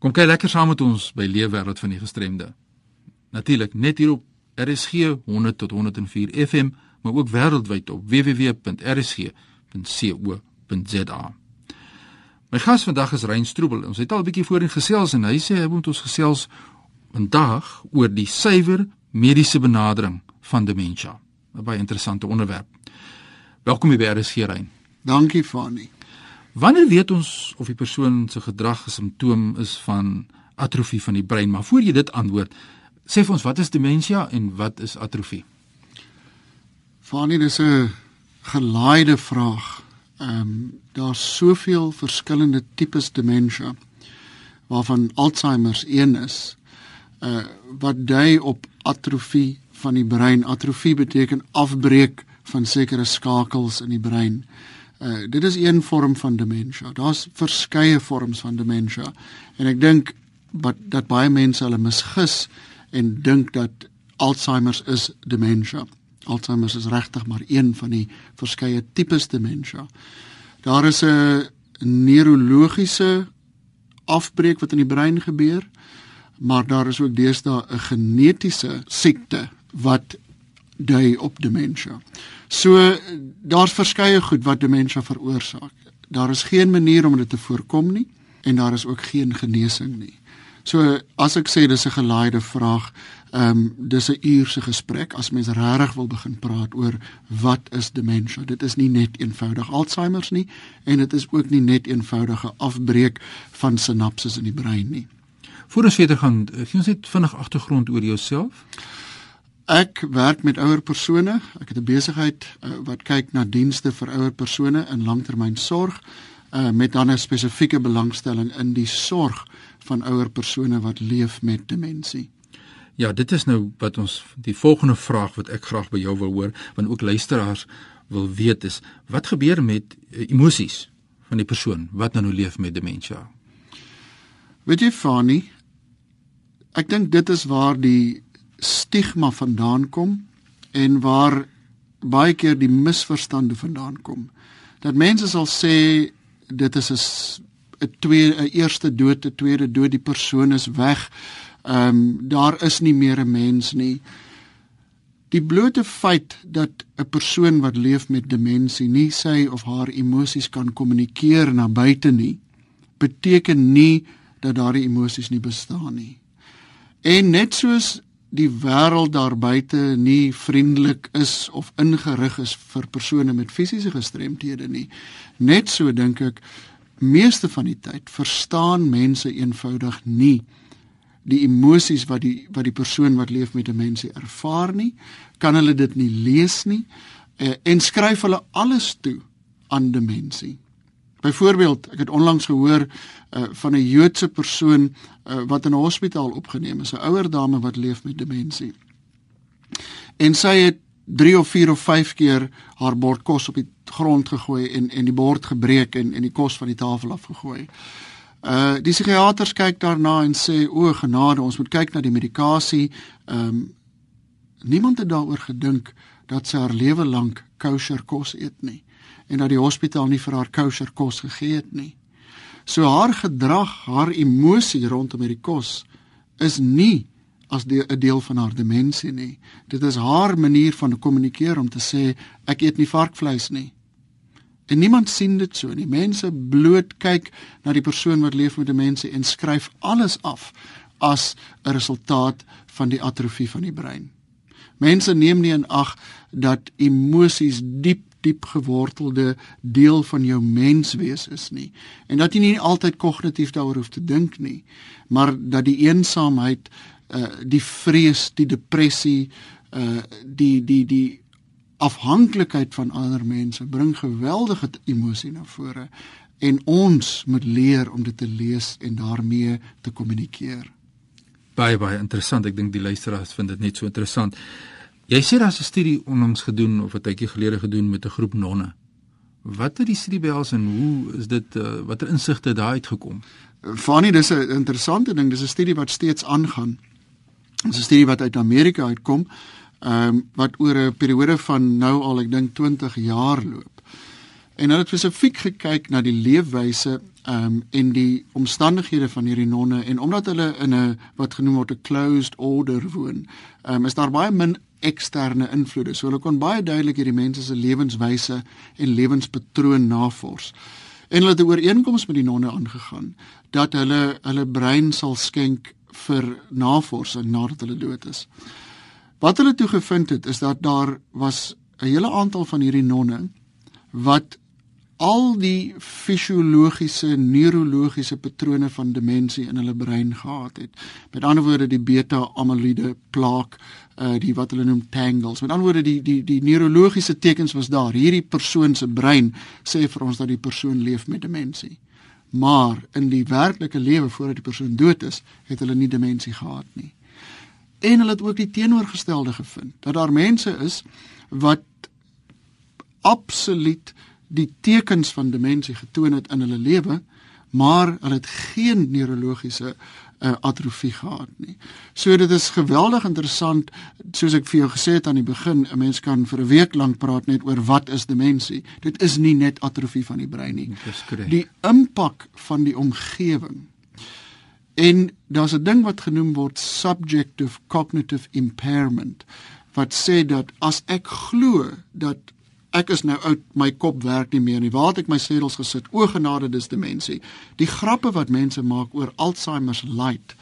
Kom kyk lekker saam met ons by Leefwêreld van die Gestremde. Natuurlik net hier op RSG 100 tot 104 FM, maar ook wêreldwyd op www.rsg.co.za. My gas vandag is Rein Stroebel. Ons het al 'n bietjie voorheen gesels en hy sê hy moet ons gesels vandag oor die suiwer mediese benadering van demensie. 'n Baie interessante onderwerp. Welkom by RSG Rein. Dankie Fani. Wanneer weet ons of die persoon se gedrag 'n simptoom is van atrofie van die brein? Maar voor jy dit antwoord, sê vir ons wat is demensie en wat is atrofie? Fani, dis 'n gelaaide vraag. Ehm um, daar's soveel verskillende tipes demensie waarvan Alzheimer een is. Uh wat dui op atrofie van die brein. Atrofie beteken afbreek van sekere skakels in die brein. Uh dit is een vorm van demensie. Daar's verskeie vorms van demensie. En ek dink wat dat baie mense hulle misgis en dink dat Alzheimer is demensie. Alzheimer is regtig maar een van die verskeie tipes demensie. Daar is 'n neurologiese afbreek wat in die brein gebeur, maar daar is ook deesdae 'n genetiese siekte wat dui op demensie. So daar's verskeie goed wat demensie veroorsaak. Daar is geen manier om dit te voorkom nie en daar is ook geen genesing nie. So as ek sê dis 'n gelaaide vraag, ehm um, dis 'n uur se gesprek as mens regtig wil begin praat oor wat is demensie. Dit is nie net eenvoudig Alzheimer nie en dit is ook nie net eenvoudige afbreek van sinapses in die brein nie. Voor ons verder gaan, gee ons net vinnig agtergrond oor jouself. Ek werk met ouer persone. Ek het 'n besigheid uh, wat kyk na dienste vir ouer persone in langtermynsorg uh, met dan 'n spesifieke belangstelling in die sorg van ouer persone wat leef met demensie. Ja, dit is nou wat ons die volgende vraag wat ek graag by jou wil hoor, want ook luisteraars wil weet is wat gebeur met uh, emosies van die persoon wat nou leef met demensie? Weet jy Fanny, ek dink dit is waar die stigma vandaan kom en waar baie keer die misverstande vandaan kom. Dat mense sal sê dit is 'n 'n tweede 'n eerste dood, 'n tweede dood, die persoon is weg. Ehm um, daar is nie meer 'n mens nie. Die blote feit dat 'n persoon wat leef met demensie nie sy of haar emosies kan kommunikeer na buite nie, beteken nie dat daardie emosies nie bestaan nie. En net soos die wêreld daar buite nie vriendelik is of ingerig is vir persone met fisiese gestremthede nie. Net so dink ek meeste van die tyd verstaan mense eenvoudig nie die emosies wat die wat die persoon wat leef met demensie ervaar nie, kan hulle dit nie lees nie eh, en skryf hulle alles toe aan demensie. Byvoorbeeld, ek het onlangs gehoor uh, van 'n Joodse persoon uh, wat in 'n hospitaal opgeneem is, 'n ouer dame wat leef met demensie. En sy het 3 of 4 of 5 keer haar bord kos op die grond gegooi en en die bord gebreek en en die kos van die tafel afgegooi. Uh die psigiaters kyk daarna en sê o genade, ons moet kyk na die medikasie. Ehm um, niemand het daaroor gedink dat sy haar lewe lank kosher kos eet nie en dat die hospitaal nie vir haar kosher kos gegee het nie. So haar gedrag, haar emosie rondom hierdie kos is nie as 'n de, deel van haar demensie nie. Dit is haar manier van kommunikeer om te sê ek eet nie varkvleis nie. En niemand sien dit so nie. Mense bloot kyk na die persoon wat leef met demensie en skryf alles af as 'n resultaat van die atrofie van die brein. Mense neem nie in ag dat emosies diep diep gewortelde deel van jou menswees is nie. En dat jy nie altyd kognitief daaroor hoef te dink nie maar dat die eensaamheid uh die vrees die depressie uh die die die afhanklikheid van ander mense bring geweldige emosie na vore en ons moet leer om dit te lees en daarmee te kommunikeer. Baie baie interessant. Ek dink die luisteraars vind dit net so interessant Jy sê daar's 'n studie onlangs gedoen of 'n tydjie gelede gedoen met 'n groep nonne. Wat het die studie behels en hoe is dit uh, watter insigte daar uitgekom? Fanny, dis 'n interessante ding, dis 'n studie wat steeds aangaan. Dis 'n studie wat uit Amerika uitkom, ehm um, wat oor 'n periode van nou al ek dink 20 jaar loop. En hulle het spesifiek gekyk na die leefwyse ehm um, en die omstandighede van hierdie nonne en omdat hulle in 'n wat genoem word 'n closed order woon, ehm um, is daar baie min eksterne invloede. So hulle kon baie duidelik hierdie mense se lewenswyse en lewenspatroon navors. En hulle het 'n ooreenkoms met die nonne aangegaan dat hulle hulle brein sal skenk vir navorsing nadat hulle dood is. Wat hulle toe gevind het is dat daar was 'n hele aantal van hierdie nonne wat al die fisiologiese neurologiese patrone van demensie in hulle brein gehad het. Met ander woorde die beta amyloïde plaak, uh die wat hulle noem tangles. Met ander woorde die die die neurologiese tekens was daar. Hierdie persoon se brein sê vir ons dat die persoon leef met demensie. Maar in die werklike lewe voordat die persoon dood is, het hulle nie demensie gehad nie. En hulle het ook die teenoorgestelde gevind dat daar mense is wat absoluut die tekens van demensie getoon het in hulle lewe, maar hulle het geen neurologiese uh, atrofie gehad nie. So dit is geweldig interessant soos ek vir jou gesê het aan die begin, 'n mens kan vir 'n week lank praat net oor wat is demensie. Dit is nie net atrofie van die brein nie. Die impak van die omgewing. En daar's 'n ding wat genoem word subjective cognitive impairment wat sê dat as ek glo dat ek is nou oud, my kop werk nie meer nie. Waar het ek my sedels gesit? O genade, dis demensie. Die grappe wat mense maak oor Alzheimer's light.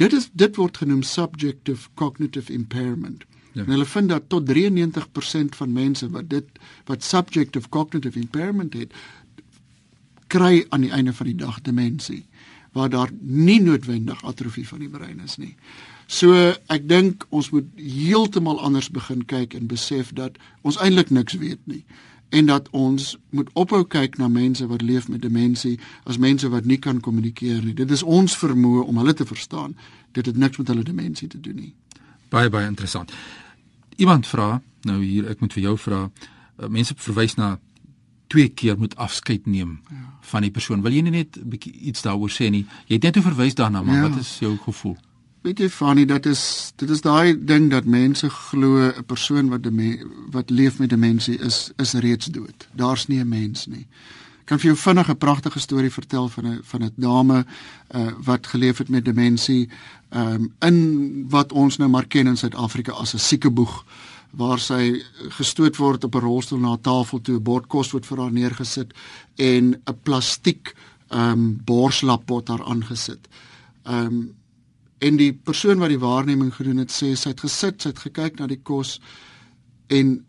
Dit is dit word genoem subjective cognitive impairment. Ja. En hulle vind dat tot 93% van mense wat dit wat subjective cognitive impairment het, kry aan die einde van die dag demensie waar daar nie noodwendig atrofie van die brein is nie. So ek dink ons moet heeltemal anders begin kyk en besef dat ons eintlik niks weet nie en dat ons moet ophou kyk na mense wat leef met demensie as mense wat nie kan kommunikeer nie. Dit is ons vermoë om hulle te verstaan. Dit het niks met hulle demensie te doen nie. Baie baie interessant. Iemand vra, nou hier ek moet vir jou vra, uh, mense verwys na twee keer moet afskeid neem ja. van die persoon. Wil jy net 'n bietjie iets daaroor sê nie? Jy het net hoe verwys daarna, maar ja. wat is jou gevoel? Weet jy Fanny, dit is dit is daai ding dat mense glo 'n persoon wat wat leef met demensie is is reeds dood. Daar's nie 'n mens nie. Ek kan vir jou vinnig 'n pragtige storie vertel van 'n van 'n dame uh, wat geleef het met demensie um, in wat ons nou maar ken in Suid-Afrika as 'n siekeboeg waar sy gestoot word op 'n rolstoel na 'n tafel toe 'n bord kos word vir haar neergesit en 'n plastiek ehm um, borslap word daar aangesit. Ehm um, en die persoon wat die waarneming gedoen het sê sy het gesit, sy het gekyk na die kos en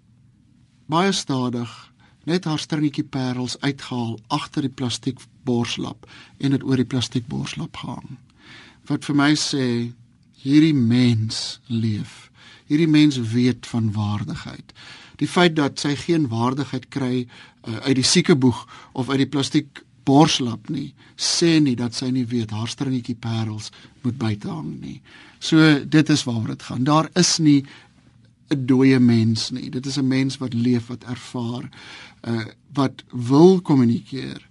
baie stadig net haar stringetjie parels uitgehaal agter die plastiek borslap en dit oor die plastiek borslap gehang. Wat vir my sê hierdie mens leef. Hierdie mens weet van waardigheid. Die feit dat sy geen waardigheid kry uh, uit die siekeboeg of uit die plastiek borslap nie sê nie dat sy nie weet haar stringetjie parels moet buite hang nie. So dit is waaroor dit gaan. Daar is nie 'n dooie mens nie. Dit is 'n mens wat leef, wat ervaar, uh wat wil kommunikeer.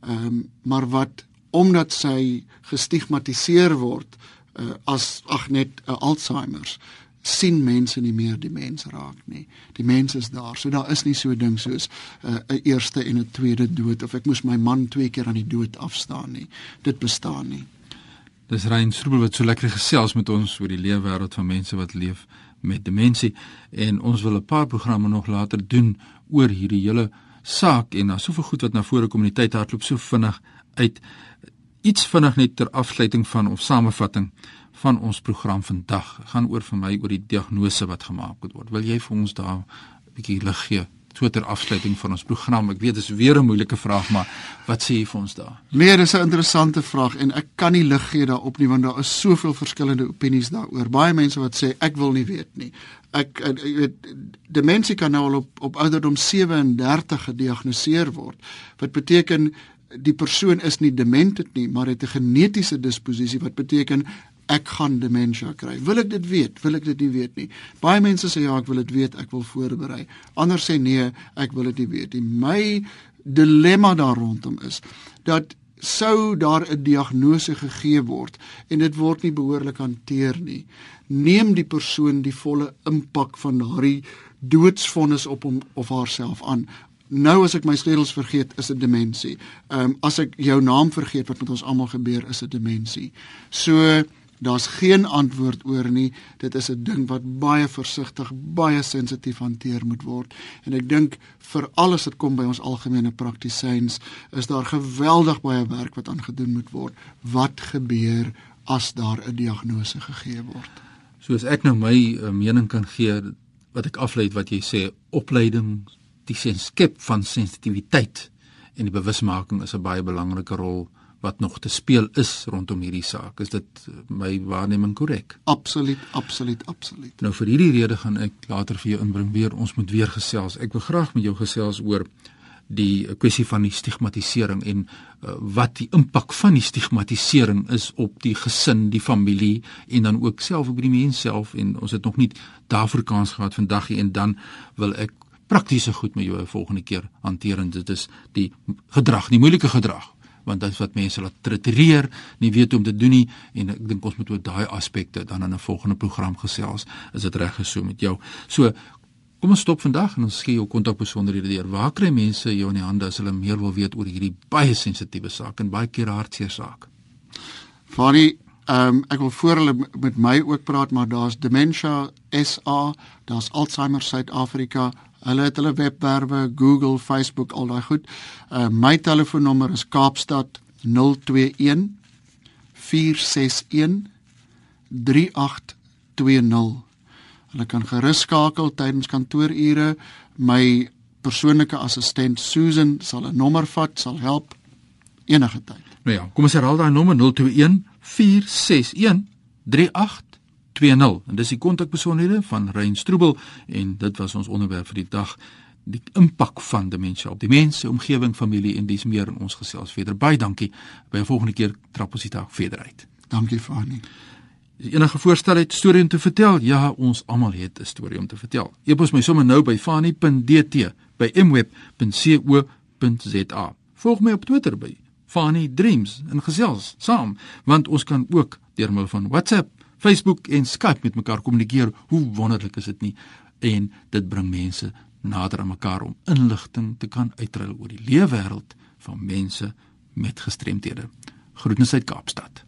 Ehm um, maar wat omdat sy gestigmatiseer word uh as ag net 'n Alzheimer's sien mense nie meer die mens raak nie. Die mens is daar. So daar is nie so ding soos uh, 'n uh, eerste en 'n tweede dood of ek moes my man twee keer aan die dood afstaan nie. Dit bestaan nie. Dis Rein Stroebel wat so lekker gesels met ons oor die lewe wêreld van mense wat leef met demensie en ons wil 'n paar programme nog later doen oor hierdie hele saak en daar's soveel goed wat na vore kom in die tyd hardloop so vinnig uit iets vinnig net ter afsluiting van of samevatting van ons program vandag gaan oor vir my oor die diagnose wat gemaak word. Wil jy vir ons daar 'n bietjie lig gee? So ter afsluiting van ons program. Ek weet dit is weer 'n moeilike vraag, maar wat sê jy vir ons daar? Nee, dis 'n interessante vraag en ek kan nie lig gee daarop nie want daar is soveel verskillende opinies daaroor. Baie mense wat sê ek wil nie weet nie. Ek jy weet demensie kan nou al op op ouderdom 37 gediagnoseer word. Wat beteken die persoon is nie dement nie, maar het 'n genetiese disposisie wat beteken ek gaan demensie kry. Wil ek dit weet? Wil ek dit nie weet nie. Baie mense sê ja, ek wil dit weet, ek wil voorberei. Ander sê nee, ek wil dit nie weet nie. My dilemma daar rondom is dat sou daar 'n diagnose gegee word en dit word nie behoorlik hanteer nie, neem die persoon die volle impak van daardie doodsvonnis op hom of haarself aan Nou as ek my sleutels vergeet, is dit demensie. Ehm um, as ek jou naam vergeet wat met ons almal gebeur, is dit demensie. So daar's geen antwoord oor nie. Dit is 'n ding wat baie versigtig, baie sensitief hanteer moet word. En ek dink vir alles wat kom by ons algemene praktisyns, is daar geweldig baie werk wat aangedoen moet word. Wat gebeur as daar 'n diagnose gegee word? Soos ek nou my uh, mening kan gee wat ek aflei wat jy sê, opleiding, die skep van sensitiwiteit en die bewusmaking is 'n baie belangrike rol wat nog te speel is rondom hierdie saak. Is dit my waarneming korrek? Absoluut, absoluut, absoluut. Nou vir hierdie rede gaan ek later vir jou inbring weer ons moet weer gesels. Ek wil graag met jou gesels oor die kwessie van die stigmatisering en uh, wat die impak van die stigmatisering is op die gesin, die familie en dan ook self op die mens self en ons het nog nie daarvoor kans gehad vandag nie en dan wil ek praktiese goed met jou volgende keer hanteer en dit is die gedrag, die moeilike gedrag want dit is wat mense laat tritureer, nie weet hoe om te doen nie en ek dink ons moet oor daai aspekte dan in 'n volgende program gesels. Is dit reg geso met jou? So Kom ons stop vandag en ons gee jou kontakbesonderhede deur. Waar kry mense jou in die hande as hulle meer wil weet oor hierdie baie sensitiewe saak en baie keer hartseer saak? Fani, ehm um, ek wil voor hulle met my ook praat, maar daar's Dementia SA, daar's Alzheimer Suid-Afrika, Hulle het hulle webwerwe, Google, Facebook, al daai goed. Uh my telefoonnommer is Kaapstad 021 461 3820. Hulle kan gerus skakel tydens kantoorure. My persoonlike assistent Susan sal 'n nommer vat, sal help enige tyd. Nou ja, kom ons herhaal daai nommer 021 461 3820. 20 en dis die kontakbesonderhede van Rein Stroebel en dit was ons onderwerp vir die dag die impak van demensie op die mens, omgewing, familie en dis meer in ons gesels verder. Baie dankie. By 'n volgende keer trap ons dit dalk verder uit. Dankie Fani. Is enige voorstel het storie om te vertel? Ja, ons almal het 'n storie om te vertel. Epos my sommer nou by fani.dt by mweb.co.za. Volg my op Twitter by Fani Dreams en gesels saam want ons kan ook deur middel van WhatsApp Facebook en Skype met mekaar kommunikeer. Hoe wonderlik is dit nie? En dit bring mense nader aan mekaar om inligting te kan uitruil oor die lewe wêreld van mense met gestremthede. Groetens uit Kaapstad.